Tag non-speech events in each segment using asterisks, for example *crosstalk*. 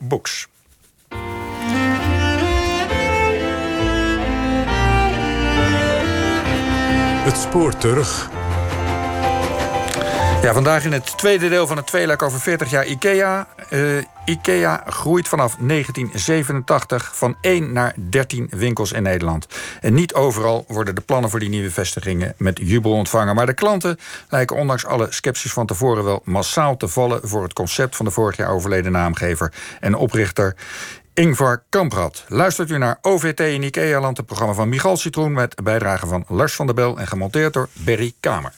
Books. Het spoor terug. Ja, vandaag in het tweede deel van het tweeluik over 40 jaar IKEA. Uh, IKEA groeit vanaf 1987 van 1 naar 13 winkels in Nederland. En niet overal worden de plannen voor die nieuwe vestigingen met jubel ontvangen. Maar de klanten lijken ondanks alle scepties van tevoren wel massaal te vallen voor het concept van de vorig jaar overleden naamgever en oprichter Ingvar Kamprad. Luistert u naar OVT in IKEA-land, het programma van Michal Citroen... met bijdrage van Lars van der Bel en gemonteerd door Berry Kamer.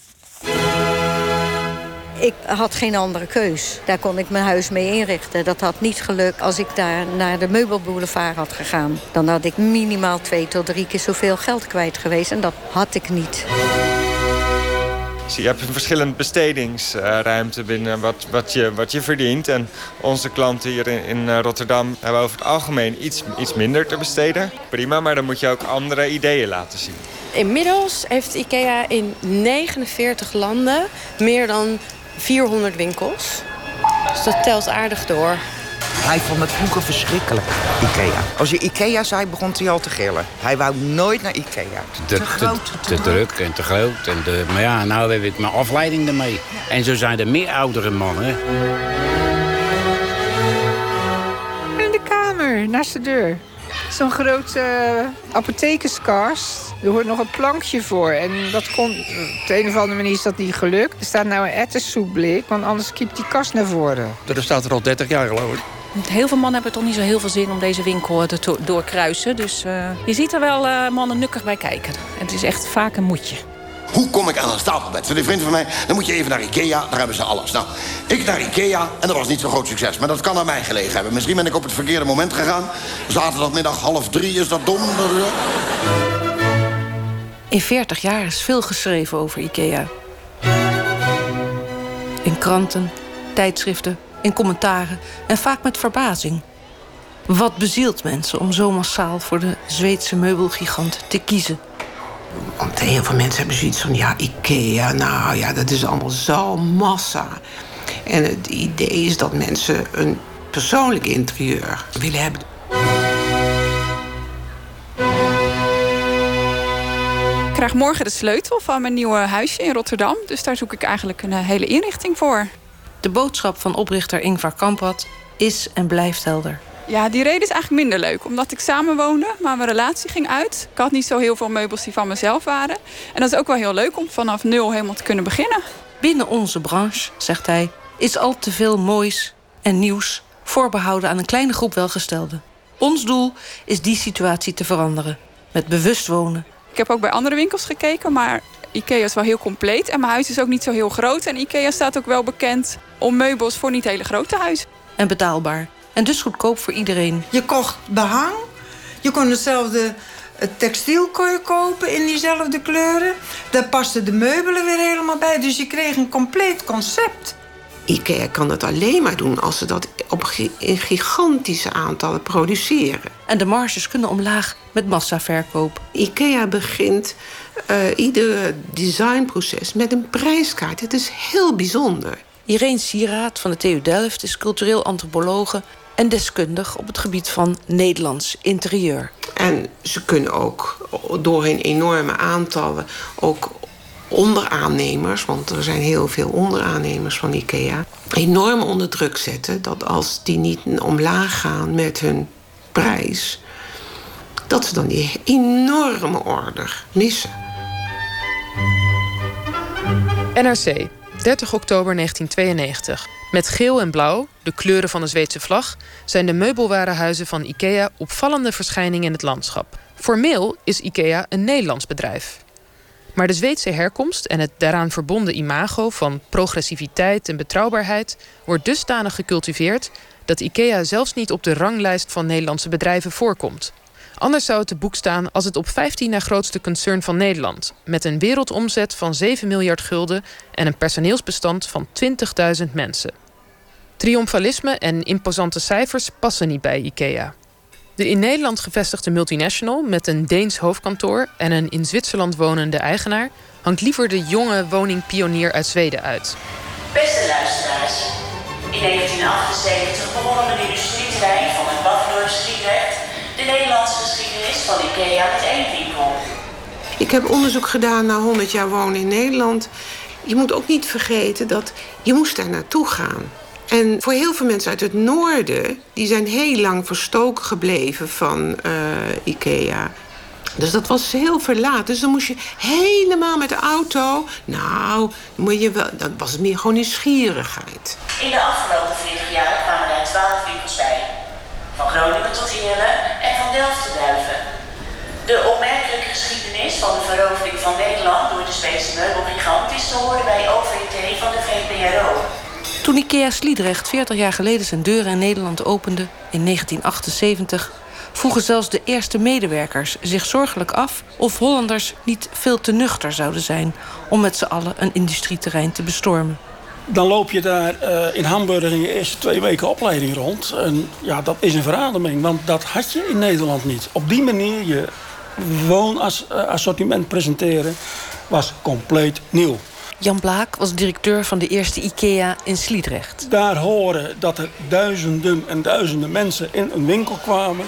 Ik had geen andere keus. Daar kon ik mijn huis mee inrichten. Dat had niet gelukt als ik daar naar de meubelboulevard had gegaan. Dan had ik minimaal twee tot drie keer zoveel geld kwijt geweest. En dat had ik niet. Je hebt een verschillende bestedingsruimte binnen wat, wat, je, wat je verdient. En onze klanten hier in, in eh, Rotterdam hebben over het algemeen iets, iets minder te besteden. Prima, maar dan moet je ook andere ideeën laten zien. Inmiddels heeft IKEA in 49 landen meer dan 400 winkels. Dus dat telt aardig door. Hij vond het vroeger verschrikkelijk, Ikea. Als je Ikea zei, begon hij al te gillen. Hij wou nooit naar Ikea. Te, te, groot, te, te druk en te groot. En de, maar ja, nou hebben we het maar afleiding ermee. En zo zijn er meer oudere mannen. In de kamer, naast de deur. Zo'n grote uh, apothekerskast. Er hoort nog een plankje voor. En dat kon, op de een of andere manier is dat niet gelukt. Er staat nou een ettersoepblik, want anders kiept die kast naar voren. Dat staat er al 30 jaar geloof ik. Heel veel mannen hebben toch niet zo heel veel zin om deze winkel te doorkruisen. Dus uh, je ziet er wel uh, mannen nukkig bij kijken. Het is echt vaak een moedje. Hoe kom ik aan een stapelbed? Voor die vriend van mij, dan moet je even naar Ikea, daar hebben ze alles. Nou, ik naar Ikea en dat was niet zo'n groot succes. Maar dat kan aan mij gelegen hebben. Misschien ben ik op het verkeerde moment gegaan. Zaterdagmiddag half drie, is dat dom? In 40 jaar is veel geschreven over IKEA. In kranten, tijdschriften, in commentaren en vaak met verbazing. Wat bezielt mensen om zo massaal voor de Zweedse meubelgigant te kiezen? Want heel veel mensen hebben zoiets van... ja, IKEA, nou ja, dat is allemaal zo massa. En het idee is dat mensen een persoonlijk interieur willen hebben. Ik krijg morgen de sleutel van mijn nieuwe huisje in Rotterdam. Dus daar zoek ik eigenlijk een eh, hele inrichting voor. De boodschap van oprichter Ingvar Kamprad is en blijft helder. Ja, die reden is eigenlijk minder leuk. Omdat ik samen woonde, maar mijn relatie ging uit. Ik had niet zo heel veel meubels die van mezelf waren. En dat is ook wel heel leuk om vanaf nul helemaal te kunnen beginnen. Binnen onze branche, zegt hij, is al te veel moois en nieuws voorbehouden aan een kleine groep welgestelden. Ons doel is die situatie te veranderen. Met bewust wonen. Ik heb ook bij andere winkels gekeken, maar IKEA is wel heel compleet. En mijn huis is ook niet zo heel groot. En IKEA staat ook wel bekend om meubels voor niet hele grote huizen. En betaalbaar. En dus goedkoop voor iedereen. Je kocht behang. Je kon hetzelfde textiel kopen in diezelfde kleuren. Daar pasten de meubelen weer helemaal bij. Dus je kreeg een compleet concept. IKEA kan het alleen maar doen als ze dat op in gigantische aantallen produceren. En de marges kunnen omlaag met massaverkoop. IKEA begint uh, ieder designproces met een prijskaart. Het is heel bijzonder. Irene Sieraad van de TU Delft is cultureel antropologe en deskundig op het gebied van Nederlands interieur. En ze kunnen ook door hun enorme aantallen ook onderaannemers, want er zijn heel veel onderaannemers van IKEA, enorm onder druk zetten dat als die niet omlaag gaan met hun prijs, dat ze dan die enorme order missen. NRC, 30 oktober 1992. Met geel en blauw, de kleuren van de Zweedse vlag, zijn de meubelwarenhuizen van IKEA opvallende verschijningen in het landschap. Formeel is IKEA een Nederlands bedrijf. Maar de Zweedse herkomst en het daaraan verbonden imago van progressiviteit en betrouwbaarheid wordt dusdanig gecultiveerd dat IKEA zelfs niet op de ranglijst van Nederlandse bedrijven voorkomt. Anders zou het te boek staan als het op 15 na grootste concern van Nederland, met een wereldomzet van 7 miljard gulden en een personeelsbestand van 20.000 mensen. Triomfalisme en imposante cijfers passen niet bij IKEA. De in Nederland gevestigde multinational met een Deens hoofdkantoor en een in Zwitserland wonende eigenaar hangt liever de jonge woningpionier uit Zweden uit. Beste luisteraars, in 1978 begonnen de industrieterrein van het Waffendorps Utrecht de Nederlandse geschiedenis van IKEA met één winkel. Ik heb onderzoek gedaan naar 100 jaar wonen in Nederland. Je moet ook niet vergeten dat je moest daar naartoe gaan. En voor heel veel mensen uit het noorden... die zijn heel lang verstoken gebleven van uh, IKEA. Dus dat was heel verlaat. Dus dan moest je helemaal met de auto... Nou, moet je wel, dan was meer gewoon nieuwsgierigheid. In de afgelopen 40 jaar kwamen er 12 winkels bij. Van Groningen tot Heerlen en van Delft tot Duiven. De opmerkelijke geschiedenis van de verovering van Nederland... door de Zweedse meubelgigant is te horen bij OVT van de VPRO. Toen IKEA Sliedrecht 40 jaar geleden zijn deuren in Nederland opende, in 1978, vroegen zelfs de eerste medewerkers zich zorgelijk af of Hollanders niet veel te nuchter zouden zijn om met z'n allen een industrieterrein te bestormen. Dan loop je daar uh, in Hamburg in je eerste twee weken opleiding rond. En ja, dat is een verademing, want dat had je in Nederland niet. Op die manier je woonassortiment presenteren was compleet nieuw. Jan Blaak was directeur van de eerste IKEA in Sliedrecht. Daar horen dat er duizenden en duizenden mensen in een winkel kwamen...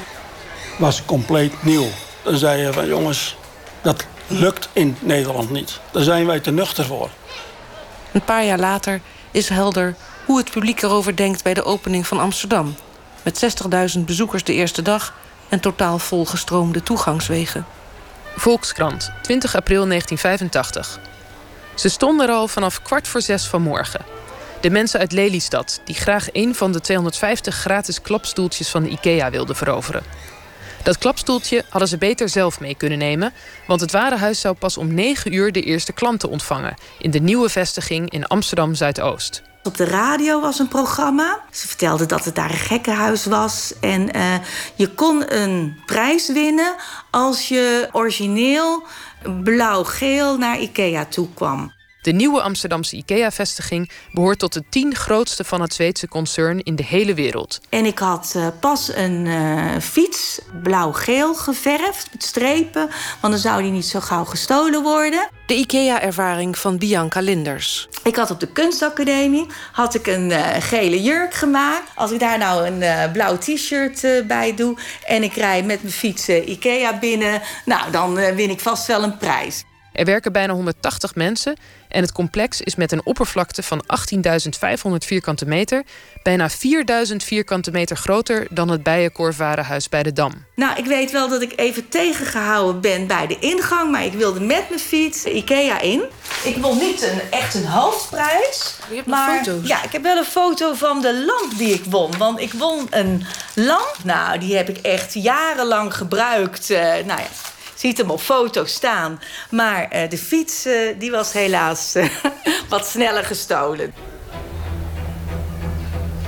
was compleet nieuw. Dan zei je van jongens, dat lukt in Nederland niet. Daar zijn wij te nuchter voor. Een paar jaar later is helder hoe het publiek erover denkt... bij de opening van Amsterdam. Met 60.000 bezoekers de eerste dag... en totaal volgestroomde toegangswegen. Volkskrant, 20 april 1985. Ze stonden er al vanaf kwart voor zes vanmorgen. De mensen uit Lelystad, die graag een van de 250 gratis klapstoeltjes van de IKEA wilden veroveren. Dat klapstoeltje hadden ze beter zelf mee kunnen nemen, want het warenhuis zou pas om 9 uur de eerste klanten ontvangen in de nieuwe vestiging in Amsterdam Zuidoost. Op de radio was een programma. Ze vertelden dat het daar een gekkenhuis was. En uh, je kon een prijs winnen als je origineel blauw-geel naar IKEA toe kwam. De nieuwe Amsterdamse IKEA-vestiging behoort tot de tien grootste van het Zweedse concern in de hele wereld. En ik had uh, pas een uh, fiets blauw-geel geverfd met strepen, want dan zou die niet zo gauw gestolen worden. De IKEA-ervaring van Bianca Linders. Ik had op de kunstacademie had ik een uh, gele jurk gemaakt. Als ik daar nou een blauw t-shirt bij doe en ik rij met mijn fiets IKEA binnen, nou dan win ik vast wel een prijs. Er werken bijna 180 mensen en het complex is met een oppervlakte van 18.500 vierkante meter bijna 4.000 vierkante meter groter dan het Bijenkorfwarenhuis bij de Dam. Nou, ik weet wel dat ik even tegengehouden ben bij de ingang, maar ik wilde met mijn fiets IKEA in. Ik wil niet een, echt een hoofdprijs. Je hebt maar, foto's. Ja, ik heb wel een foto van de lamp die ik won. Want ik won een lamp. Nou, die heb ik echt jarenlang gebruikt. Uh, nou ja, ziet hem op foto staan. Maar uh, de fiets uh, die was helaas uh, *laughs* wat sneller gestolen.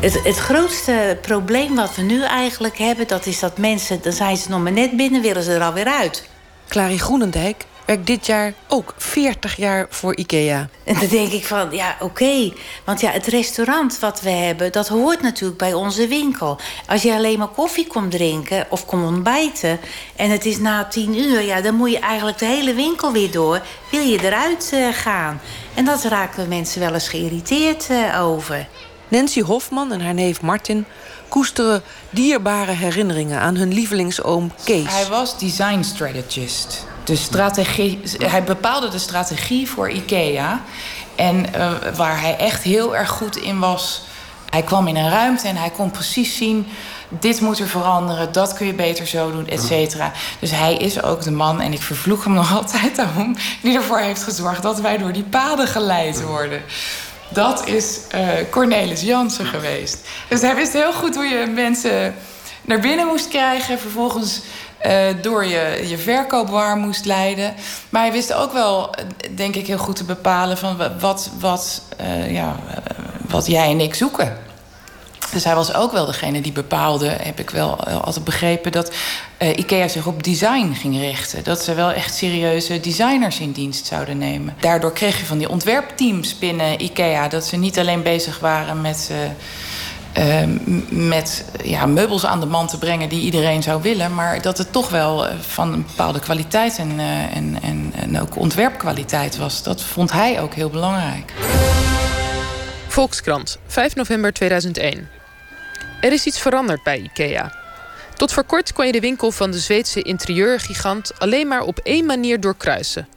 Het, het, grootste probleem wat we nu eigenlijk hebben... dat is dat mensen, dan zijn ze nog maar net binnen... willen ze er alweer uit. Clary Groenendijk werkt dit jaar ook 40 jaar voor IKEA. En dan denk ik van, ja, oké. Okay. Want ja, het restaurant wat we hebben... dat hoort natuurlijk bij onze winkel. Als je alleen maar koffie komt drinken of komt ontbijten... en het is na tien uur, ja, dan moet je eigenlijk de hele winkel weer door. Wil je eruit uh, gaan? En dat raken mensen wel eens geïrriteerd uh, over. Nancy Hofman en haar neef Martin koesteren dierbare herinneringen aan hun lievelingsoom Kees. Hij was design strategist. De strategie, hij bepaalde de strategie voor IKEA. En uh, waar hij echt heel erg goed in was. Hij kwam in een ruimte en hij kon precies zien. Dit moet er veranderen, dat kun je beter zo doen, et cetera. Dus hij is ook de man, en ik vervloek hem *laughs* nog altijd daarom... die ervoor heeft gezorgd dat wij door die paden geleid worden. Dat is uh, Cornelis Jansen geweest. Dus hij wist heel goed hoe je mensen naar binnen moest krijgen. Vervolgens uh, door je, je verkoop moest leiden. Maar hij wist ook wel, denk ik, heel goed te bepalen... van wat, wat, uh, ja, wat jij en ik zoeken. Dus hij was ook wel degene die bepaalde, heb ik wel altijd begrepen... dat IKEA zich op design ging richten. Dat ze wel echt serieuze designers in dienst zouden nemen. Daardoor kreeg je van die ontwerpteams binnen IKEA... dat ze niet alleen bezig waren met... uh, met ja, meubels aan de man te brengen die iedereen zou willen... maar dat het toch wel van een bepaalde kwaliteit en, en, en, en ook ontwerpkwaliteit was. Dat vond hij ook heel belangrijk. Volkskrant, 5 november 2001. Er is iets veranderd bij IKEA. Tot voor kort kon je de winkel van de Zweedse interieurgigant alleen maar op één manier doorkruisen.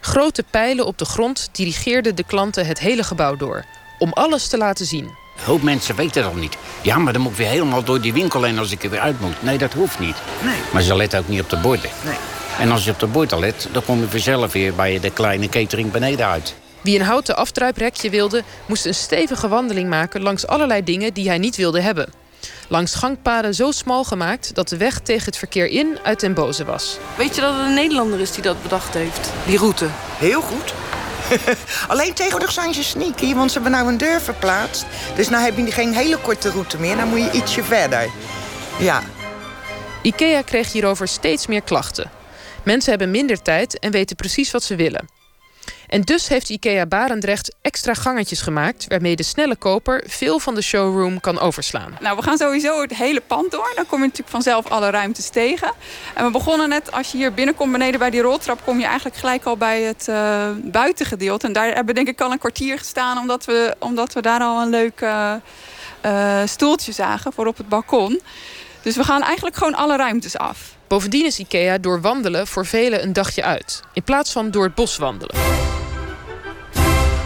Grote pijlen op de grond dirigeerden de klanten het hele gebouw door, om alles te laten zien. Een hoop mensen weten dat niet. Ja, maar dan moet ik weer helemaal door die winkel heen als ik er weer uit moet. Nee, dat hoeft niet. Nee. Maar ze letten ook niet op de borden. Nee. En als je op de borden let, dan kom je vanzelf weer bij de kleine catering beneden uit. Wie een houten afdruiprekje wilde, moest een stevige wandeling maken langs allerlei dingen die hij niet wilde hebben. Langs gangpaden zo smal gemaakt dat de weg tegen het verkeer in uit den boze was. Weet je dat het een Nederlander is die dat bedacht heeft? Die route. Heel goed. *laughs* Alleen tegenwoordig zijn ze sneaky, want ze hebben nou een deur verplaatst. Dus nou heb je geen hele korte route meer, dan moet je ietsje verder. Ja. IKEA kreeg hierover steeds meer klachten. Mensen hebben minder tijd en weten precies wat ze willen. En dus heeft IKEA Barendrecht extra gangetjes gemaakt... waarmee de snelle koper veel van de showroom kan overslaan. Nou, we gaan sowieso het hele pand door. Dan kom je natuurlijk vanzelf alle ruimtes tegen. En we begonnen net, als je hier binnenkomt beneden bij die roltrap... kom je eigenlijk gelijk al bij het uh, buitengedeelte. En daar hebben we denk ik al een kwartier gestaan... omdat we, omdat we daar al een leuk uh, uh, stoeltje zagen voor op het balkon. Dus we gaan eigenlijk gewoon alle ruimtes af. Bovendien is IKEA door wandelen voor velen een dagje uit. In plaats van door het bos wandelen.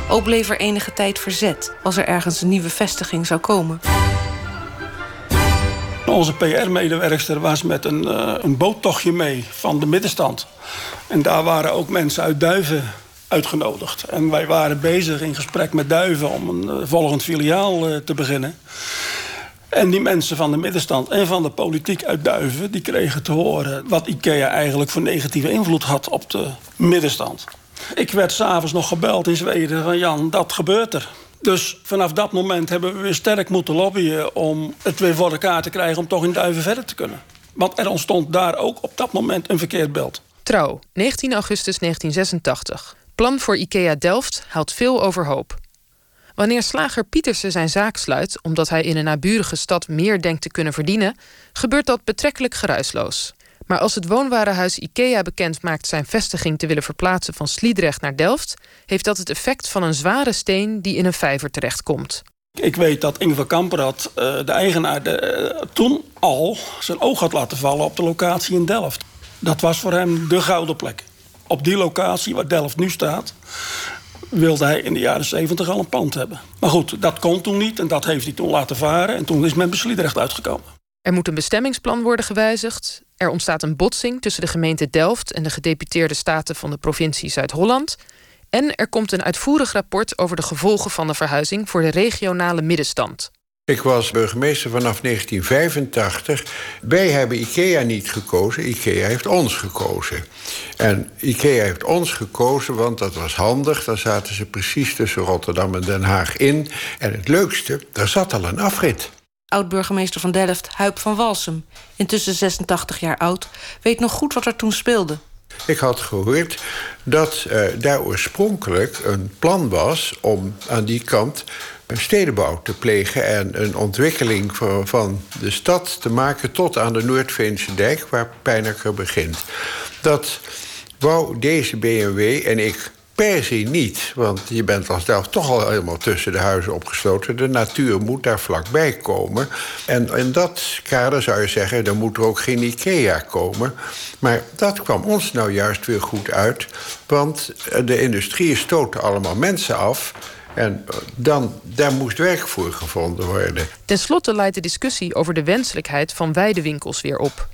Ook bleef er enige tijd verzet als er ergens een nieuwe vestiging zou komen. Onze PR-medewerkster was met een, uh, een boottochtje mee van de middenstand. En daar waren ook mensen uit Duiven uitgenodigd. En wij waren bezig in gesprek met Duiven om een uh, volgend filiaal uh, te beginnen. En die mensen van de middenstand en van de politiek uit Duiven... die kregen te horen wat IKEA eigenlijk voor negatieve invloed had op de middenstand. Ik werd s'avonds nog gebeld in Zweden van Jan, dat gebeurt er. Dus vanaf dat moment hebben we weer sterk moeten lobbyen... om het weer voor elkaar te krijgen om toch in Duiven verder te kunnen. Want er ontstond daar ook op dat moment een verkeerd beeld. Trouw, 19 augustus 1986. Plan voor IKEA Delft haalt veel overhoop. Wanneer slager Pietersen zijn zaak sluit omdat hij in een naburige stad meer denkt te kunnen verdienen, gebeurt dat betrekkelijk geruisloos. Maar als het woonwarenhuis IKEA bekend maakt zijn vestiging te willen verplaatsen van Sliedrecht naar Delft, heeft dat het effect van een zware steen die in een vijver terechtkomt. Ik weet dat Ingvar Kamprad, de eigenaar, de, toen al zijn oog had laten vallen op de locatie in Delft. Dat was voor hem de gouden plek. Op die locatie waar Delft nu staat, wilde hij in de jaren 70 al een pand hebben. Maar goed, dat kon toen niet en dat heeft hij toen laten varen. En toen is men Sliedrecht uitgekomen. Er moet een bestemmingsplan worden gewijzigd. Er ontstaat een botsing tussen de gemeente Delft en de gedeputeerde staten van de provincie Zuid-Holland. En er komt een uitvoerig rapport over de gevolgen van de verhuizing voor de regionale middenstand. Ik was burgemeester vanaf 1985. Wij hebben IKEA niet gekozen, IKEA heeft ons gekozen. En IKEA heeft ons gekozen, want dat was handig. Dan zaten ze precies tussen Rotterdam en Den Haag in. En het leukste, daar zat al een afrit. Oud-burgemeester van Delft, Huip van Walsum, intussen 86 jaar oud, weet nog goed wat er toen speelde. Ik had gehoord dat uh, daar oorspronkelijk een plan was om aan die kant stedenbouw te plegen en een ontwikkeling van, de stad te maken tot aan de Noordveense dijk, waar Pijnacker begint. Dat wou deze BMW en ik per se niet, want je bent als Delft toch al helemaal tussen de huizen opgesloten. De natuur moet daar vlakbij komen. En in dat kader zou je zeggen, dan moet er ook geen IKEA komen. Maar dat kwam ons nou juist weer goed uit, want de industrie stoten allemaal mensen af. En dan, daar moest werk voor gevonden worden. Ten slotte leidt de discussie over de wenselijkheid van weidewinkels weer op.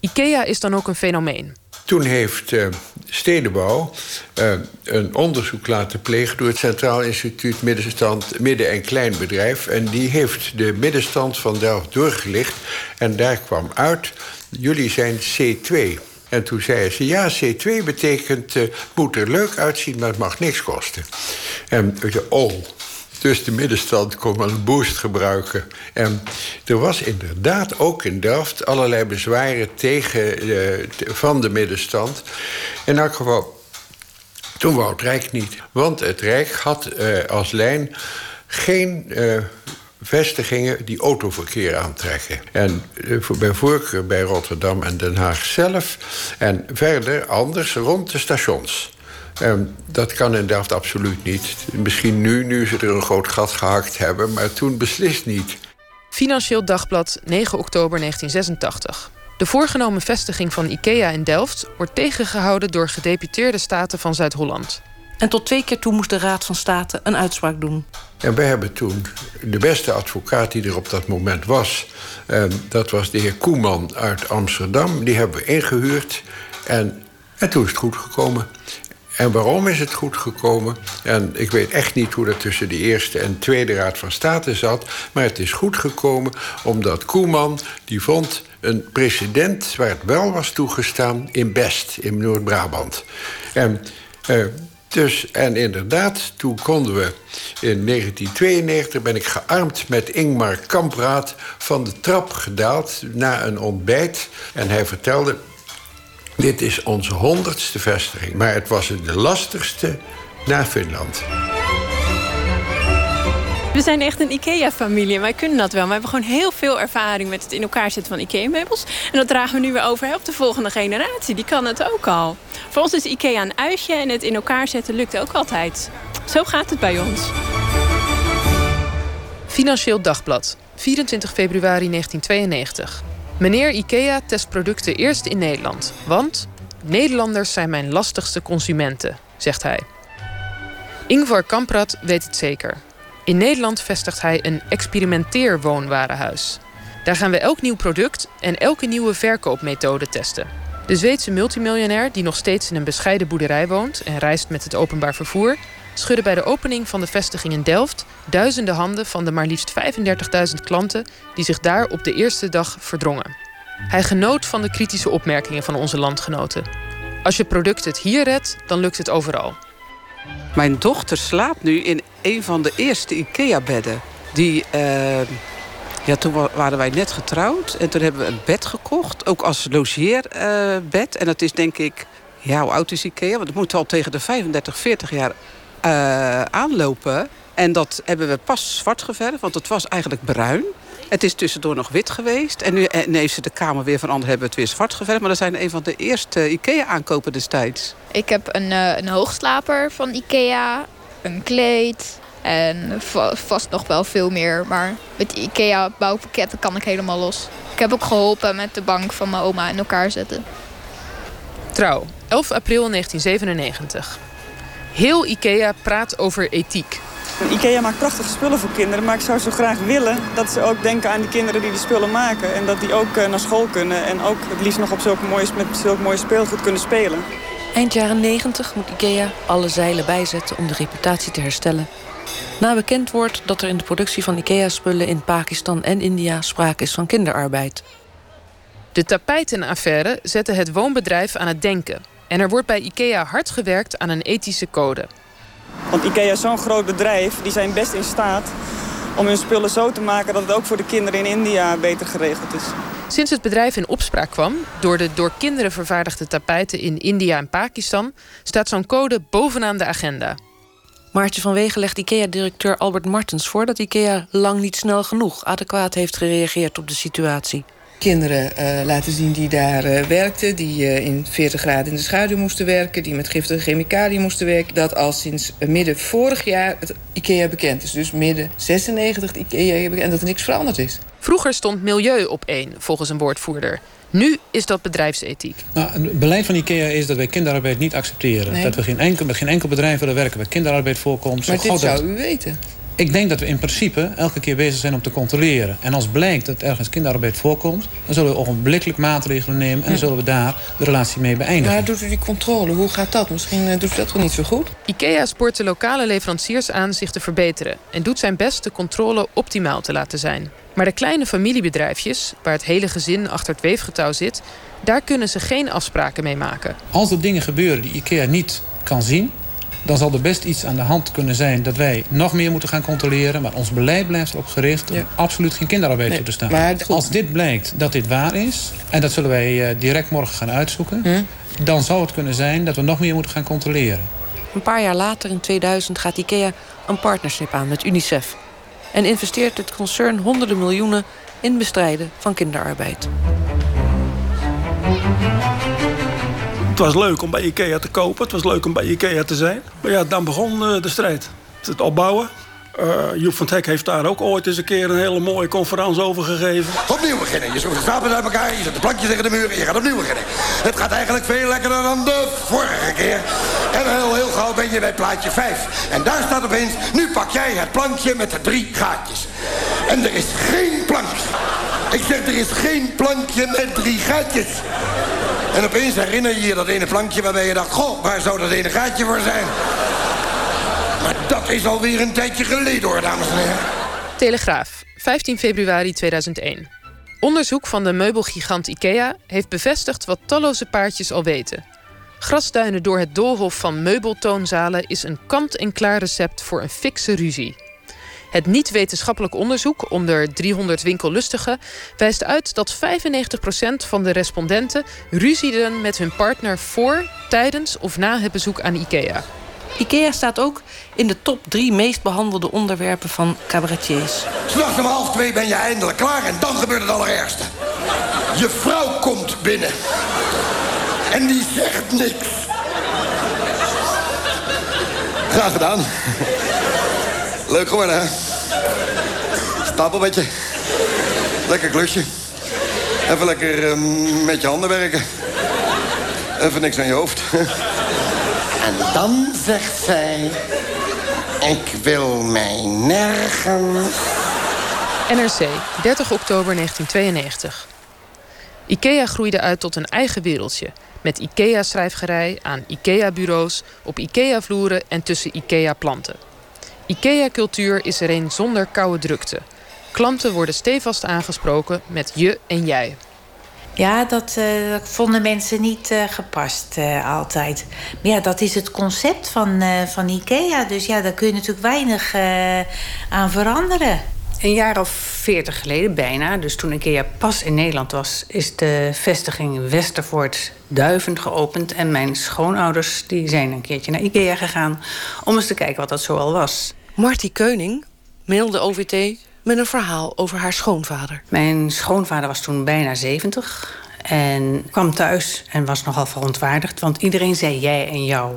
IKEA is dan ook een fenomeen. Toen heeft uh, Stedenbouw uh, een onderzoek laten plegen door het Centraal Instituut Middenstand, Midden- en Kleinbedrijf. En die heeft de middenstand van Delft doorgelicht. En daar kwam uit: jullie zijn C2. En toen zei ze: ja, C2 betekent uh, moet er leuk uitzien, maar het mag niks kosten. En ik zei: oh. Dus de middenstand kon een boost gebruiken. En er was inderdaad ook in Delft allerlei bezwaren tegen uh, van de middenstand. In elk geval, toen wou het Rijk niet. Want het Rijk had uh, als lijn geen vestigingen die autoverkeer aantrekken. En bij voorkeur bij Rotterdam en Den Haag zelf. En verder anders rond de stations. Um, dat kan in Delft absoluut niet. Misschien nu, nu ze er een groot gat gehakt hebben, maar toen beslist niet. Financieel Dagblad, 9 oktober 1986. De voorgenomen vestiging van IKEA in Delft wordt tegengehouden door gedeputeerde staten van Zuid-Holland. En tot twee keer toe moest de Raad van State een uitspraak doen. En wij hebben toen de beste advocaat die er op dat moment was... Eh, dat was de heer Koeman uit Amsterdam. Die hebben we ingehuurd. En, en toen is het goed gekomen. En waarom is het goed gekomen? En ik weet echt niet hoe dat tussen de Eerste en Tweede Raad van State zat. Maar het is goed gekomen omdat Koeman die vond een precedent waar het wel was toegestaan in Best, in Noord-Brabant. En, eh, dus, en inderdaad, toen konden we in 1992 ben ik gearmd met Ingmar Kampraad van de trap gedaald na een ontbijt. En hij vertelde dit is onze honderdste vestiging, maar het was de lastigste na Finland. We zijn echt een IKEA-familie. Wij kunnen dat wel. We hebben gewoon heel veel ervaring met het in elkaar zetten van IKEA-meubels. En dat dragen we nu weer over op de volgende generatie. Die kan het ook al. Voor ons is IKEA een uitje en het in elkaar zetten lukt ook altijd. Zo gaat het bij ons. Financieel Dagblad, 24 februari 1992. Meneer IKEA test producten eerst in Nederland. Want Nederlanders zijn mijn lastigste consumenten, zegt hij. Ingvar Kamprad weet het zeker. In Nederland vestigt hij een experimenteerwoonwarenhuis. Daar gaan we elk nieuw product en elke nieuwe verkoopmethode testen. De Zweedse multimiljonair, die nog steeds in een bescheiden boerderij woont en reist met het openbaar vervoer, schudde bij de opening van de vestiging in Delft duizenden handen van de maar liefst 35.000 klanten die zich daar op de eerste dag verdrongen. Hij genoot van de kritische opmerkingen van onze landgenoten. Als je product het hier redt, dan lukt het overal. Mijn dochter slaapt nu in een van de eerste IKEA-bedden. Die, uh, ja, toen waren wij net getrouwd en toen hebben we een bed gekocht. Ook als logeerbed. En dat is denk ik, ja, hoe oud is IKEA? Want het moet al tegen de 35, 40 jaar uh, aanlopen. En dat hebben we pas zwart geverfd, want het was eigenlijk bruin. Het is tussendoor nog wit geweest. En nu, en heeft ze de kamer weer veranderd, hebben we het weer zwart geverfd. Maar dat zijn een van de eerste IKEA-aankopen destijds. Ik heb een, uh, een hoogslaper van IKEA, een kleed en vast nog wel veel meer. Maar met de IKEA-bouwpakketten kan ik helemaal los. Ik heb ook geholpen met de bank van mijn oma in elkaar zetten. Trouw, 11 april 1997. Heel IKEA praat over ethiek. IKEA maakt prachtige spullen voor kinderen, maar ik zou zo graag willen dat ze ook denken aan die kinderen die die spullen maken. En dat die ook naar school kunnen en ook het liefst nog op zulke mooie, met zulk mooi speelgoed kunnen spelen. Eind jaren 90 moet IKEA alle zeilen bijzetten om de reputatie te herstellen. Na bekend wordt dat er in de productie van IKEA-spullen in Pakistan en India sprake is van kinderarbeid. De tapijtenaffaire zette het woonbedrijf aan het denken. En er wordt bij IKEA hard gewerkt aan een ethische code. Want IKEA is zo'n groot bedrijf, die zijn best in staat om hun spullen zo te maken dat het ook voor de kinderen in India beter geregeld is. Sinds het bedrijf in opspraak kwam door de door kinderen vervaardigde tapijten in India en Pakistan, staat zo'n code bovenaan de agenda. Maartje van Wegen legt IKEA-directeur Albert Martens voor dat IKEA lang niet snel genoeg adequaat heeft gereageerd op de situatie kinderen uh, laten zien die daar uh, werkten... die uh, in 40 graden in de schaduw moesten werken... die met giftige chemicaliën moesten werken... dat al sinds midden vorig jaar het IKEA bekend is. Dus midden 96 het IKEA bekend en dat er niks veranderd is. Vroeger stond milieu op één, volgens een woordvoerder. Nu is dat bedrijfsethiek. Nou, het beleid van IKEA is dat wij kinderarbeid niet accepteren. Nee. Dat we geen enkel, met geen enkel bedrijf willen werken waar kinderarbeid voorkomt. Maar dit zou u weten. Ik denk dat we in principe elke keer bezig zijn om te controleren. En als blijkt dat ergens kinderarbeid voorkomt... dan zullen we ogenblikkelijk maatregelen nemen... en dan zullen we daar de relatie mee beëindigen. Maar doet u die controle? Hoe gaat dat? Misschien doet u dat wel niet zo goed? IKEA spoort de lokale leveranciers aan zich te verbeteren... en doet zijn best de controle optimaal te laten zijn. Maar de kleine familiebedrijfjes, waar het hele gezin achter het weefgetouw zit... daar kunnen ze geen afspraken mee maken. Als er dingen gebeuren die IKEA niet kan zien dan zal er best iets aan de hand kunnen zijn dat wij nog meer moeten gaan controleren. Maar ons beleid blijft erop gericht om absoluut geen kinderarbeid toe te staan. Maar Als dit blijkt dat dit waar is, en dat zullen wij uh, direct morgen gaan uitzoeken, hm? dan zou het kunnen zijn dat we nog meer moeten gaan controleren. Een paar jaar later, in 2000, gaat IKEA een partnership aan met UNICEF. En investeert het concern honderden miljoenen in bestrijden van kinderarbeid. Het was leuk om bij Ikea te kopen. Het was leuk om bij Ikea te zijn. Maar ja, dan begon uh, de strijd. Het opbouwen. Uh, Joep van Hek heeft daar ook ooit eens een keer een hele mooie conferentie over gegeven. Opnieuw beginnen. Je zoekt de stapels uit elkaar, je zet de plankjes tegen de muur en je gaat opnieuw beginnen. Het gaat eigenlijk veel lekkerder dan de vorige keer. En heel, heel gauw ben je bij plaatje 5. En daar staat opeens, nu pak jij het plankje met de drie gaatjes. En er is geen plankje. Ik zeg, er is geen plankje met drie gaatjes. En opeens herinner je je dat ene plankje waarbij je dacht... goh, waar zou dat ene gaatje voor zijn? Maar dat is alweer een tijdje geleden hoor, dames en heren. Telegraaf, 15 februari 2001. Onderzoek van de meubelgigant IKEA heeft bevestigd wat talloze paardjes al weten. Grasduinen door het doolhof van meubeltoonzalen is een kant-en-klaar recept voor een fikse ruzie. Het niet-wetenschappelijk onderzoek onder 300 winkellustigen wijst uit dat 95% van de respondenten ruzieden met hun partner voor, tijdens of na het bezoek aan IKEA. IKEA staat ook in de top drie meest behandelde onderwerpen van cabaretiers. S'nachts om half twee ben je eindelijk klaar en dan gebeurt het allerergste. Je vrouw komt binnen. En die zegt niks. Graag gedaan. Leuk geworden, hè? Stapelbedje. Lekker klusje. Even lekker um, met je handen werken. Even niks aan je hoofd. En dan zegt zij... Ik wil mij nergens... NRC, 30 oktober 1992. IKEA groeide uit tot een eigen wereldje. Met IKEA-schrijfgerij aan IKEA-bureaus, op IKEA-vloeren en tussen IKEA-planten. IKEA-cultuur is er een zonder koude drukte. Klanten worden stevast aangesproken met je en jij. Ja, dat, uh, vonden mensen niet uh, gepast uh, altijd. Maar ja, dat is het concept van, van IKEA. Dus ja, daar kun je natuurlijk weinig aan veranderen. Een jaar of veertig geleden bijna, dus toen IKEA pas in Nederland was... is de vestiging Westervoort Duivend geopend. En mijn schoonouders die zijn een keertje naar IKEA gegaan... om eens te kijken wat dat zoal was. Marty Keuning mailde OVT met een verhaal over haar schoonvader. Mijn schoonvader was toen bijna 70 en kwam thuis en was nogal verontwaardigd, want iedereen zei jij en jou.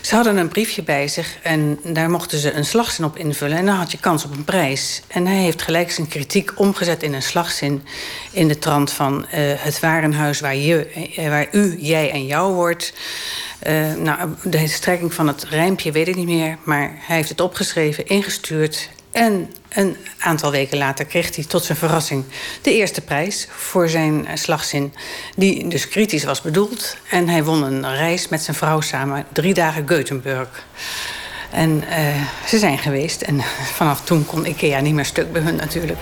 Ze hadden een briefje bij zich en daar mochten ze een slagzin op invullen. En dan had je kans op een prijs. En hij heeft gelijk zijn kritiek omgezet in een slagzin. In de trant van uh, het warenhuis waar, je, uh, waar u, jij en jou wordt. Uh, nou, de strekking van het rijmpje weet ik niet meer. Maar hij heeft het opgeschreven, ingestuurd. En een aantal weken later kreeg hij tot zijn verrassing de eerste prijs voor zijn eh, slagzin, die dus kritisch was bedoeld. En hij won een reis met zijn vrouw samen, drie dagen Gothenburg. En uh, ze zijn geweest en *laughs* vanaf toen kon Ikea niet meer stuk bij hun natuurlijk.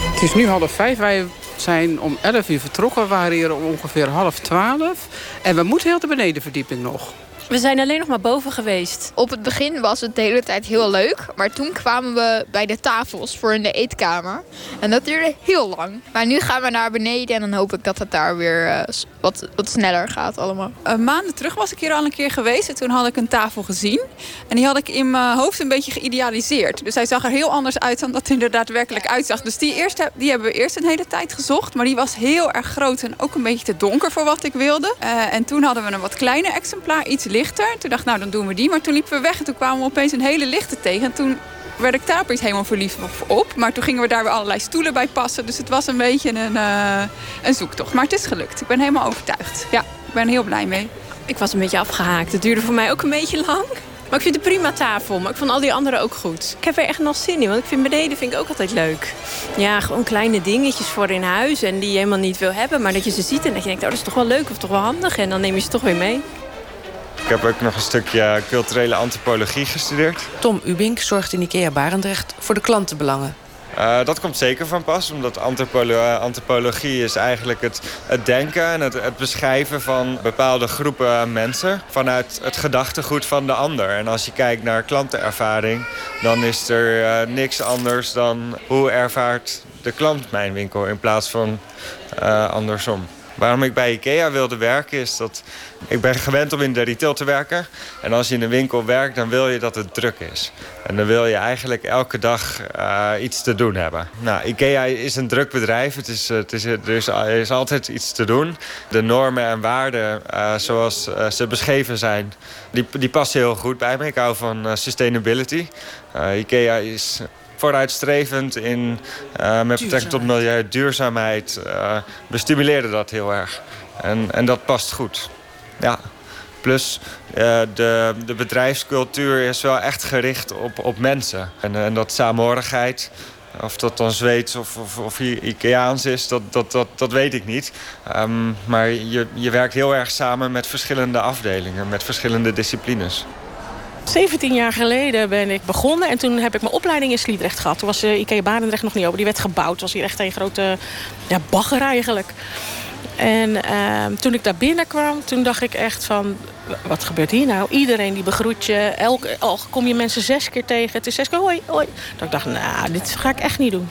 Het is nu half vijf. Wij zijn om elf uur vertrokken. We waren hier om ongeveer half twaalf. En we moeten heel de benedenverdieping nog. We zijn alleen nog maar boven geweest. Op het begin was het de hele tijd heel leuk. Maar toen kwamen we bij de tafels voor in de eetkamer. En dat duurde heel lang. Maar nu gaan we naar beneden en dan hoop ik dat het daar weer uh, wat, wat sneller gaat allemaal. Uh, maanden terug was ik hier al een keer geweest. En toen had ik een tafel gezien. En die had ik in mijn hoofd een beetje geïdealiseerd. Dus hij zag er heel anders uit dan dat hij er daadwerkelijk uitzag. Dus die, eerste, die hebben we eerst een hele tijd gezocht. Maar die was heel erg groot en ook een beetje te donker voor wat ik wilde. Uh, en toen hadden we een wat kleiner exemplaar, iets lichter. Toen dacht ik, nou dan doen we die. Maar toen liepen we weg en toen kwamen we opeens een hele lichte tegen. En toen werd ik daar opeens helemaal verliefd op. Maar toen gingen we daar weer allerlei stoelen bij passen. Dus het was een beetje een, uh, een zoektocht. Maar het is gelukt. Ik ben helemaal overtuigd. Ja, ik ben heel blij mee. Ik was een beetje afgehaakt. Het duurde voor mij ook een beetje lang. Maar ik vind het prima tafel. Maar ik vond al die anderen ook goed. Ik heb er echt nog zin in. Want ik vind beneden vind ik ook altijd leuk. Ja, gewoon kleine dingetjes voor in huis. En die je helemaal niet wil hebben. Maar dat je ze ziet en dat je denkt, oh, dat is toch wel leuk of toch wel handig. En dan neem je ze toch weer mee. Ik heb ook nog een stukje culturele antropologie gestudeerd. Tom Ubink zorgt in IKEA Barendrecht voor de klantenbelangen. Uh, dat komt zeker van pas, omdat antropolo antropologie is eigenlijk het, het denken en het, het, beschrijven van bepaalde groepen mensen vanuit het gedachtegoed van de ander. En als je kijkt naar klantenervaring, dan is er uh, niks anders dan hoe ervaart de klant mijn winkel in plaats van andersom. Waarom ik bij IKEA wilde werken is dat ik ben gewend om in de retail te werken. En als je in een winkel werkt, dan wil je dat het druk is. En dan wil je eigenlijk elke dag uh, iets te doen hebben. Nou, IKEA is een druk bedrijf. Het is, het is, er, is, er is altijd iets te doen. De normen en waarden uh, zoals uh, ze beschreven zijn, die, die passen heel goed bij me. Ik hou van sustainability. IKEA is vooruitstrevend in, uh, met betrekking tot milieu, duurzaamheid. Uh, we stimuleren dat heel erg. En, en dat past goed. Ja. Plus uh, de, de bedrijfscultuur is wel echt gericht op, op mensen. En, en dat saamhorigheid, of dat dan Zweeds of, of, of Ikeaans is, dat, dat, dat, dat weet ik niet. Um, maar je, je werkt heel erg samen met verschillende afdelingen, met verschillende disciplines. 17 jaar geleden ben ik begonnen en toen heb ik mijn opleiding in Sliedrecht gehad. Toen was uh, Ikea Barendrecht nog niet open. Die werd gebouwd. Het was hier echt een grote ja, bagger eigenlijk. En uh, toen ik daar binnenkwam, toen dacht ik echt van... wat gebeurt hier nou? Iedereen die begroet je. Elke, al kom je mensen zes keer tegen. Het is zes keer hoi, hoi. Dat ik dacht, nou, dit ga ik echt niet doen.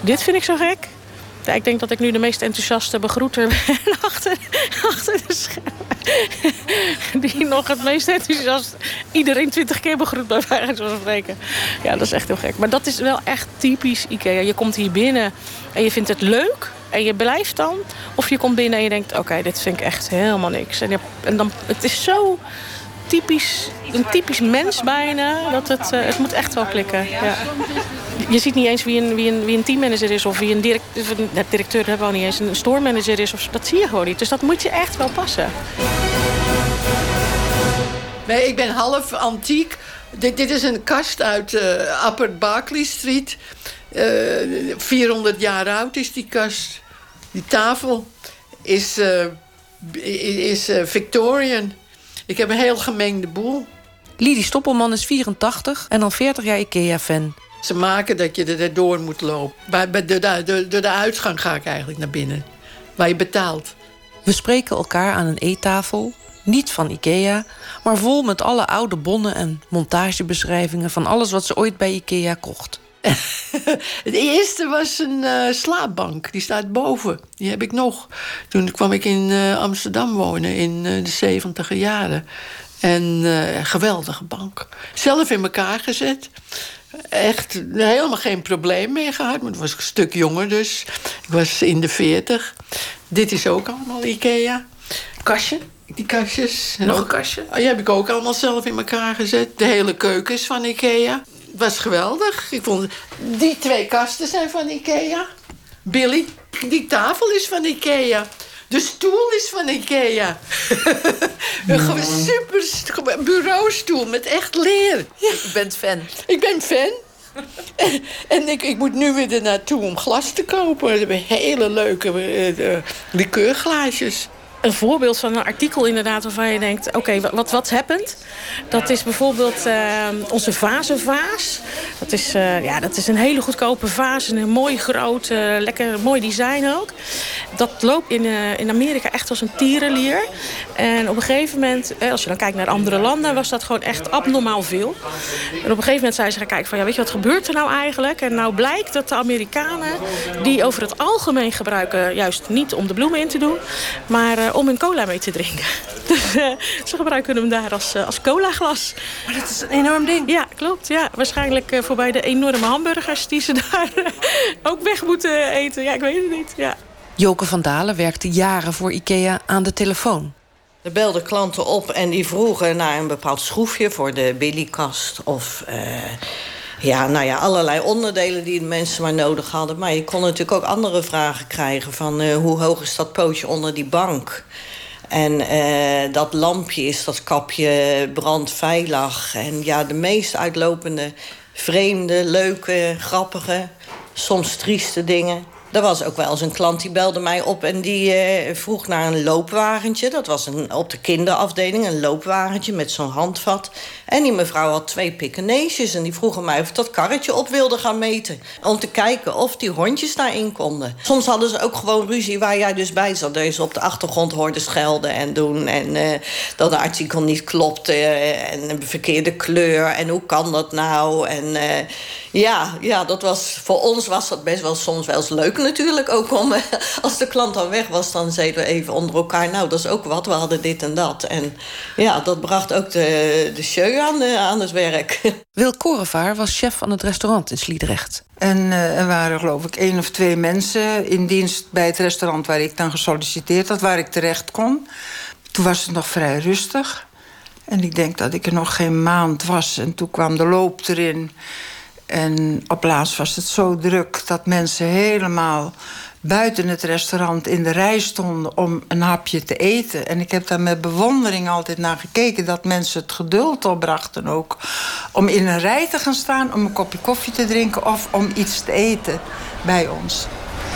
Dit vind ik zo gek. Ik denk dat ik nu de meest enthousiaste begroeter *laughs* ben achter, achter de schermen. Die nog het meest enthousiast iedereen twintig keer begroet bij wijze van spreken. Ja, dat is echt heel gek. Maar dat is wel echt typisch Ikea. Je komt hier binnen en je vindt het leuk en je blijft dan. Of je komt binnen en je denkt, oké, dit vind ik echt helemaal niks. En, je, en dan, het is zo typisch, een typisch mens bijna. Dat het, uh, het moet echt wel klikken. Ja. Je ziet niet eens wie een, wie een, wie een teammanager is of wie een directeur, directeur hebben we niet eens, een store manager is. Of, dat zie je gewoon niet. Dus dat moet je echt wel passen. Nee, ik ben half antiek. Dit, dit is een kast uit uh, Upper Barclay Street. Uh, eh, 400 jaar oud is die kast. Die tafel is, is Victorian. Ik heb een heel gemengde boel. Lidie Stoppelman is 84 en al 40 jaar IKEA-fan. Ze maken dat je er door moet lopen. Bij, bij de, de, de, de uitgang ga ik eigenlijk naar binnen. Waar je betaalt. We spreken elkaar aan een eettafel. Niet van IKEA, maar vol met alle oude bonnen en montagebeschrijvingen... van alles wat ze ooit bij IKEA kocht. *laughs* Het eerste was een uh, slaapbank. Die staat boven. Die heb ik nog. Toen kwam ik in uh, Amsterdam wonen in uh, de zeventiger jaren. En geweldige bank. Zelf in elkaar gezet. Echt helemaal geen probleem mee gehad. Maar het was een stuk jonger dus. Ik was in de veertig. Dit is ook allemaal Ikea. Kastje. Die kastjes. Nog een kastje? Oh, die heb ik ook allemaal zelf in elkaar gezet. De hele keuken is van Ikea was geweldig. Ik vond, die twee kasten zijn van Ikea. Billy, die tafel is van Ikea. De stoel is van Ikea. *laughs* een super bureaustoel met echt leer. Ja. Ik ben fan. Ik ben fan. *laughs* en ik, ik moet nu weer er naartoe om glas te kopen. We hebben hele leuke uh, likeurglaasjes een voorbeeld van een artikel inderdaad waarvan je denkt... oké, wat, wat happened? Dat is bijvoorbeeld uh, onze vazenvaas. Dat is, uh, ja, dat is een hele goedkope vaas. Een mooi groot, uh, lekker mooi design ook. Dat loopt in, in Amerika echt als een tierenlier. En op een gegeven moment, als je dan kijkt naar andere landen... was dat gewoon echt abnormaal veel. En op een gegeven moment zijn ze gaan kijken van... ja, weet je, wat gebeurt er nou eigenlijk? En nou blijkt dat de Amerikanen... die over het algemeen gebruiken... juist niet om de bloemen in te doen... maar om hun cola mee te drinken. *laughs* Dus uh, ze gebruiken hem daar als, uh, als cola glas. Maar dat is een enorm ding. Ja, klopt. Ja. Waarschijnlijk uh, voorbij de enorme hamburgers die ze *laughs* daar ook weg moeten eten. Ja, ik weet het niet. Ja. Joke van Dalen werkte jaren voor IKEA aan de telefoon. Er belden klanten op en die vroegen naar een bepaald schroefje voor de billykast of ja, nou ja, allerlei onderdelen die de mensen maar nodig hadden. Maar je kon natuurlijk ook andere vragen krijgen van uh, hoe hoog is dat pootje onder die bank? En uh, dat lampje is dat kapje brandveilig. En ja, de meest uitlopende, vreemde, leuke, grappige, soms trieste dingen. Er was ook wel eens een klant die belde mij op en die uh, vroeg naar een loopwagentje. Dat was een, op de kinderafdeling een loopwagentje met zo'n handvat. En die mevrouw had twee Pekkineesjes en die vroegen mij of ik dat karretje op wilde gaan meten. Om te kijken of die hondjes daarin konden. Soms hadden ze ook gewoon ruzie waar jij dus bij zat. Ze op de achtergrond hoorde schelden en doen. En uh, dat de artikel niet klopte en een verkeerde kleur. En hoe kan dat nou? En ja, ja, dat was, voor ons was dat best wel soms wel eens leuk natuurlijk ook om, als de klant dan weg was, dan zeiden we even onder elkaar: Nou, dat is ook wat, we hadden dit en dat. En ja, dat bracht ook de, de show aan, aan het werk. *laughs* Wil Korevaar was chef van het restaurant in Sliedrecht. En uh, er waren geloof ik één of twee mensen in dienst bij het restaurant waar ik dan gesolliciteerd had, waar ik terecht kon. Toen was het nog vrij rustig. En ik denk dat ik er nog geen maand was. En toen kwam de loop erin. En op laatst was het zo druk dat mensen helemaal buiten het restaurant in de rij stonden om een hapje te eten. En ik heb daar met bewondering altijd naar gekeken dat mensen het geduld opbrachten ook. Om in een rij te gaan staan om een kopje koffie te drinken of om iets te eten bij ons.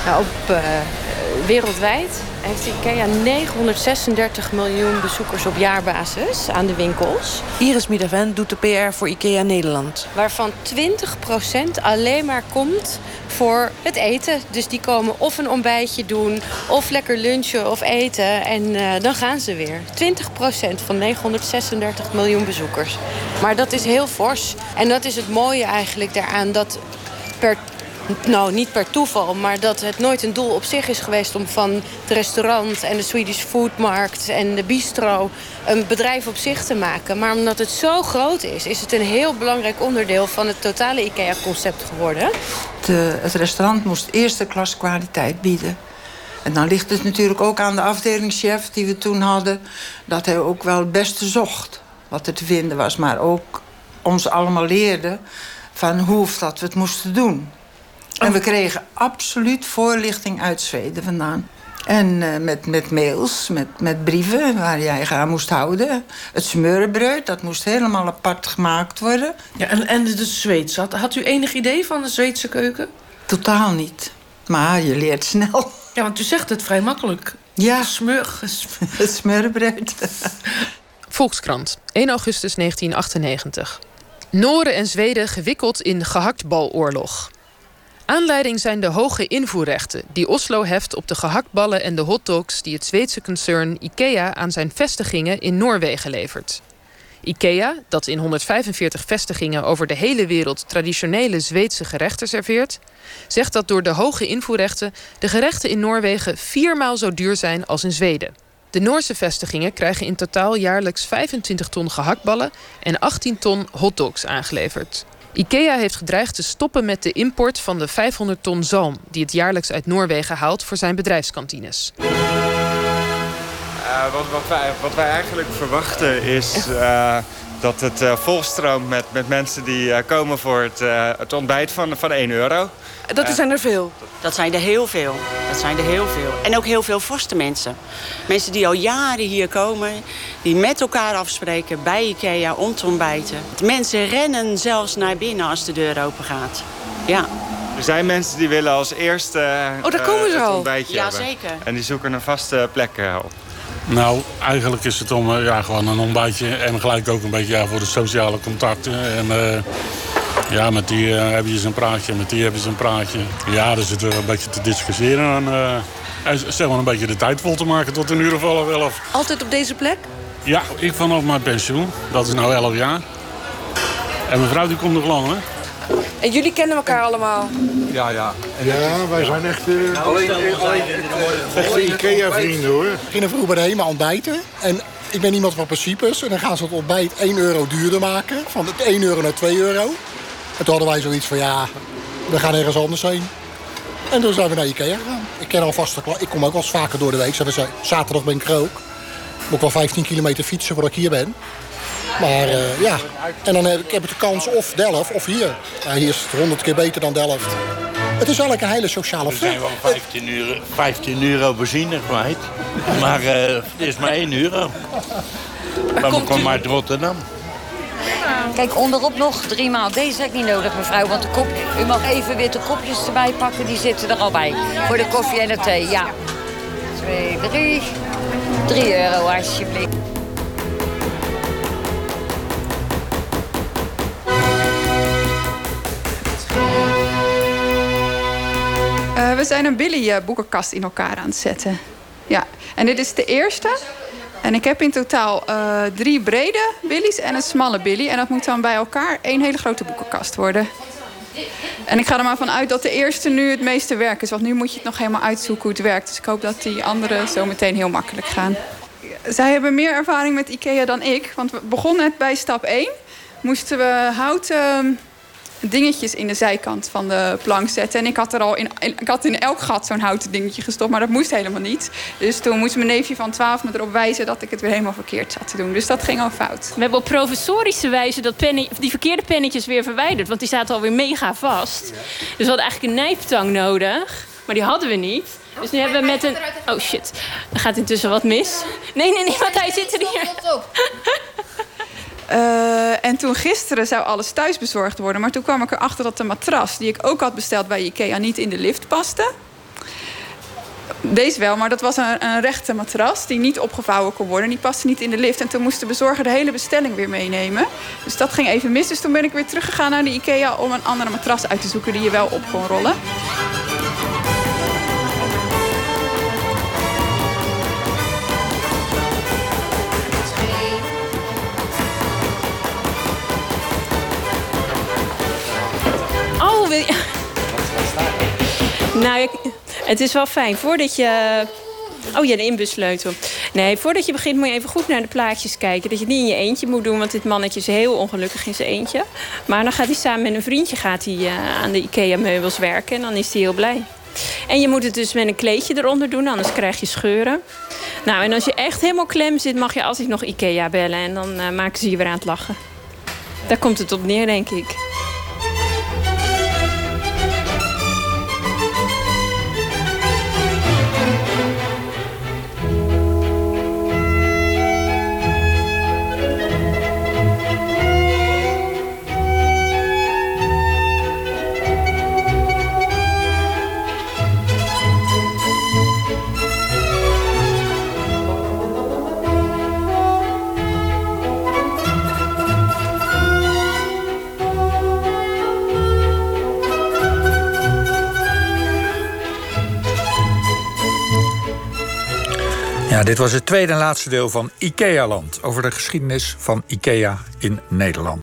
Nou, op uh, wereldwijd heeft IKEA 936 miljoen bezoekers op jaarbasis aan de winkels. Iris Middaven doet de PR voor IKEA Nederland. Waarvan 20% alleen maar komt voor het eten. Dus die komen of een ontbijtje doen, of lekker lunchen of eten. En uh, dan gaan ze weer. 20% van 936 miljoen bezoekers. Maar dat is heel fors. En dat is het mooie eigenlijk daaraan dat per nou, niet per toeval, maar dat het nooit een doel op zich is geweest... om van het restaurant en de Swedish Foodmarkt en de bistro... een bedrijf op zich te maken. Maar omdat het zo groot is, is het een heel belangrijk onderdeel... van het totale IKEA-concept geworden. De, het restaurant moest eerste klas kwaliteit bieden. En dan ligt het natuurlijk ook aan de afdelingschef die we toen hadden... dat hij ook wel het beste zocht wat er te vinden was. Maar ook ons allemaal leerde van hoe dat we het moesten doen. En we kregen absoluut voorlichting uit Zweden vandaan. En uh, met, met mails, met, met brieven waar jij aan moest houden. Het smeurenbreud, dat moest helemaal apart gemaakt worden. Ja, en, en de Zweeds, had, had u enig idee van de Zweedse keuken? Totaal niet. Maar je leert snel. Ja, want u zegt het vrij makkelijk. Ja. Smeur. *laughs* Het smeurenbreud. Volkskrant, 1 augustus 1998. Noren en Zweden gewikkeld in gehaktbaloorlog. Aanleiding zijn de hoge invoerrechten die Oslo heft op de gehaktballen en de hotdogs die het Zweedse concern IKEA aan zijn vestigingen in Noorwegen levert. IKEA, dat in 145 vestigingen over de hele wereld traditionele Zweedse gerechten serveert, zegt dat door de hoge invoerrechten de gerechten in Noorwegen viermaal zo duur zijn als in Zweden. De Noorse vestigingen krijgen in totaal jaarlijks 25 ton gehaktballen en 18 ton hotdogs aangeleverd. IKEA heeft gedreigd te stoppen met de import van de 500 ton zalm... die het jaarlijks uit Noorwegen haalt voor zijn bedrijfskantines. Uh, wat, wat, wij, eigenlijk verwachten is... Uh, dat het uh, volstroomt met, met mensen die uh, komen voor het, uh, het ontbijt van, van 1 euro. Dat zijn er veel? Dat zijn er heel veel. Dat zijn er heel veel. En ook heel veel vaste mensen. Mensen die al jaren hier komen, die met elkaar afspreken bij IKEA om te ontbijten. Mensen rennen zelfs naar binnen als de deur open gaat. Ja. Er zijn mensen die willen als eerste oh, daar komen ze het al. ontbijtje ja, hebben. zeker. En die zoeken een vaste plek op. Nou, eigenlijk is het om ja, gewoon een ontbijtje en gelijk ook een beetje ja, voor de sociale contacten. En uh, ja, met die uh, hebben ze een praatje, met die hebben ze een praatje. Ja, dan zitten we een beetje te discussiëren en uh, zeg maar een beetje de tijd vol te maken tot een uur of half elf. Altijd op deze plek? Ja, ik vanaf mijn pensioen. Dat is nou elf jaar. En mijn vrouw die komt nog lang, hè? En jullie kennen elkaar allemaal? Ja, ja. ja, wij zijn echt, uh, alleen, alleen, echte Ikea-vrienden, hoor. We gingen vroeger bij de HEMA ontbijten. En ik ben iemand van principes. En dan gaan ze het ontbijt 1 euro duurder maken. Van 1 euro naar 2 euro. En toen hadden wij zoiets van, ja, we gaan ergens anders heen. En toen zijn we naar Ikea gegaan. Ik ken al vaste Ik kom ook wel eens vaker door de week. Zaterdag ben ik er ook. Moet ik wel 15 kilometer fietsen voordat ik hier ben. Maar uh, ja, en dan heb ik, heb ik de kans of Delft of hier. Ja, hier is het 100 keer beter dan Delft. Het is eigenlijk een hele sociale film. We zijn wel 15 euro, 15 euro benzine kwijt. Maar uh, het is maar 1 euro. Maar we komen uit Rotterdam. Kijk, onderop nog drie maal. Deze heb ik niet nodig, mevrouw. Want de kop, u mag even witte kopjes erbij pakken. Die zitten er al bij. Voor de koffie en de thee, ja. Twee, drie. Drie euro, alsjeblieft. We zijn een Billy-boekenkast in elkaar aan het zetten. Ja, en dit is de eerste. En ik heb in totaal uh, drie brede Billy's en een smalle Billy. En dat moet dan bij elkaar één hele grote boekenkast worden. En ik ga er maar van uit dat de eerste nu het meeste werk is. Want nu moet je het nog helemaal uitzoeken hoe het werkt. Dus ik hoop dat die andere zo meteen heel makkelijk gaan. Zij hebben meer ervaring met IKEA dan ik. Want we begonnen net bij stap 1. Moesten we houten dingetjes in de zijkant van de plank zetten. En ik had er al in, ik had in elk gat zo'n houten dingetje gestopt, maar dat moest helemaal niet. Dus toen moest mijn neefje van 12 me erop wijzen dat ik het weer helemaal verkeerd zat te doen. Dus dat ging al fout. We hebben op professorische wijze dat penny, die verkeerde pennetjes weer verwijderd. Want die zaten alweer mega vast. Dus we hadden eigenlijk een nijptang nodig. Maar die hadden we niet. Dus nu hebben we met een... Oh shit, er gaat intussen wat mis. Nee, nee, nee, want hij zit er hier. *laughs* Uh, en toen gisteren zou alles thuis bezorgd worden. Maar toen kwam ik erachter dat de matras die ik ook had besteld bij Ikea niet in de lift paste. Deze wel, maar dat was een, een rechte matras die niet opgevouwen kon worden. Die paste niet in de lift. En toen moest de bezorger de hele bestelling weer meenemen. Dus dat ging even mis. Dus toen ben ik weer teruggegaan naar de Ikea om een andere matras uit te zoeken die je wel op kon rollen. *laughs* Nou, het is wel fijn. Voordat je... Oh ja, de inbussleutel. Nee, voordat je begint moet je even goed naar de plaatjes kijken. Dat je het niet in je eentje moet doen, want dit mannetje is heel ongelukkig in zijn eentje. Maar dan gaat hij samen met een vriendje gaat hij, uh, aan de IKEA-meubels werken en dan is hij heel blij. En je moet het dus met een kleedje eronder doen, anders krijg je scheuren. Nou, en als je echt helemaal klem zit, mag je altijd nog IKEA bellen. En dan uh, maken ze je weer aan het lachen. Daar komt het op neer, denk ik. Dit was het tweede en laatste deel van IKEA-land... over de geschiedenis van IKEA in Nederland.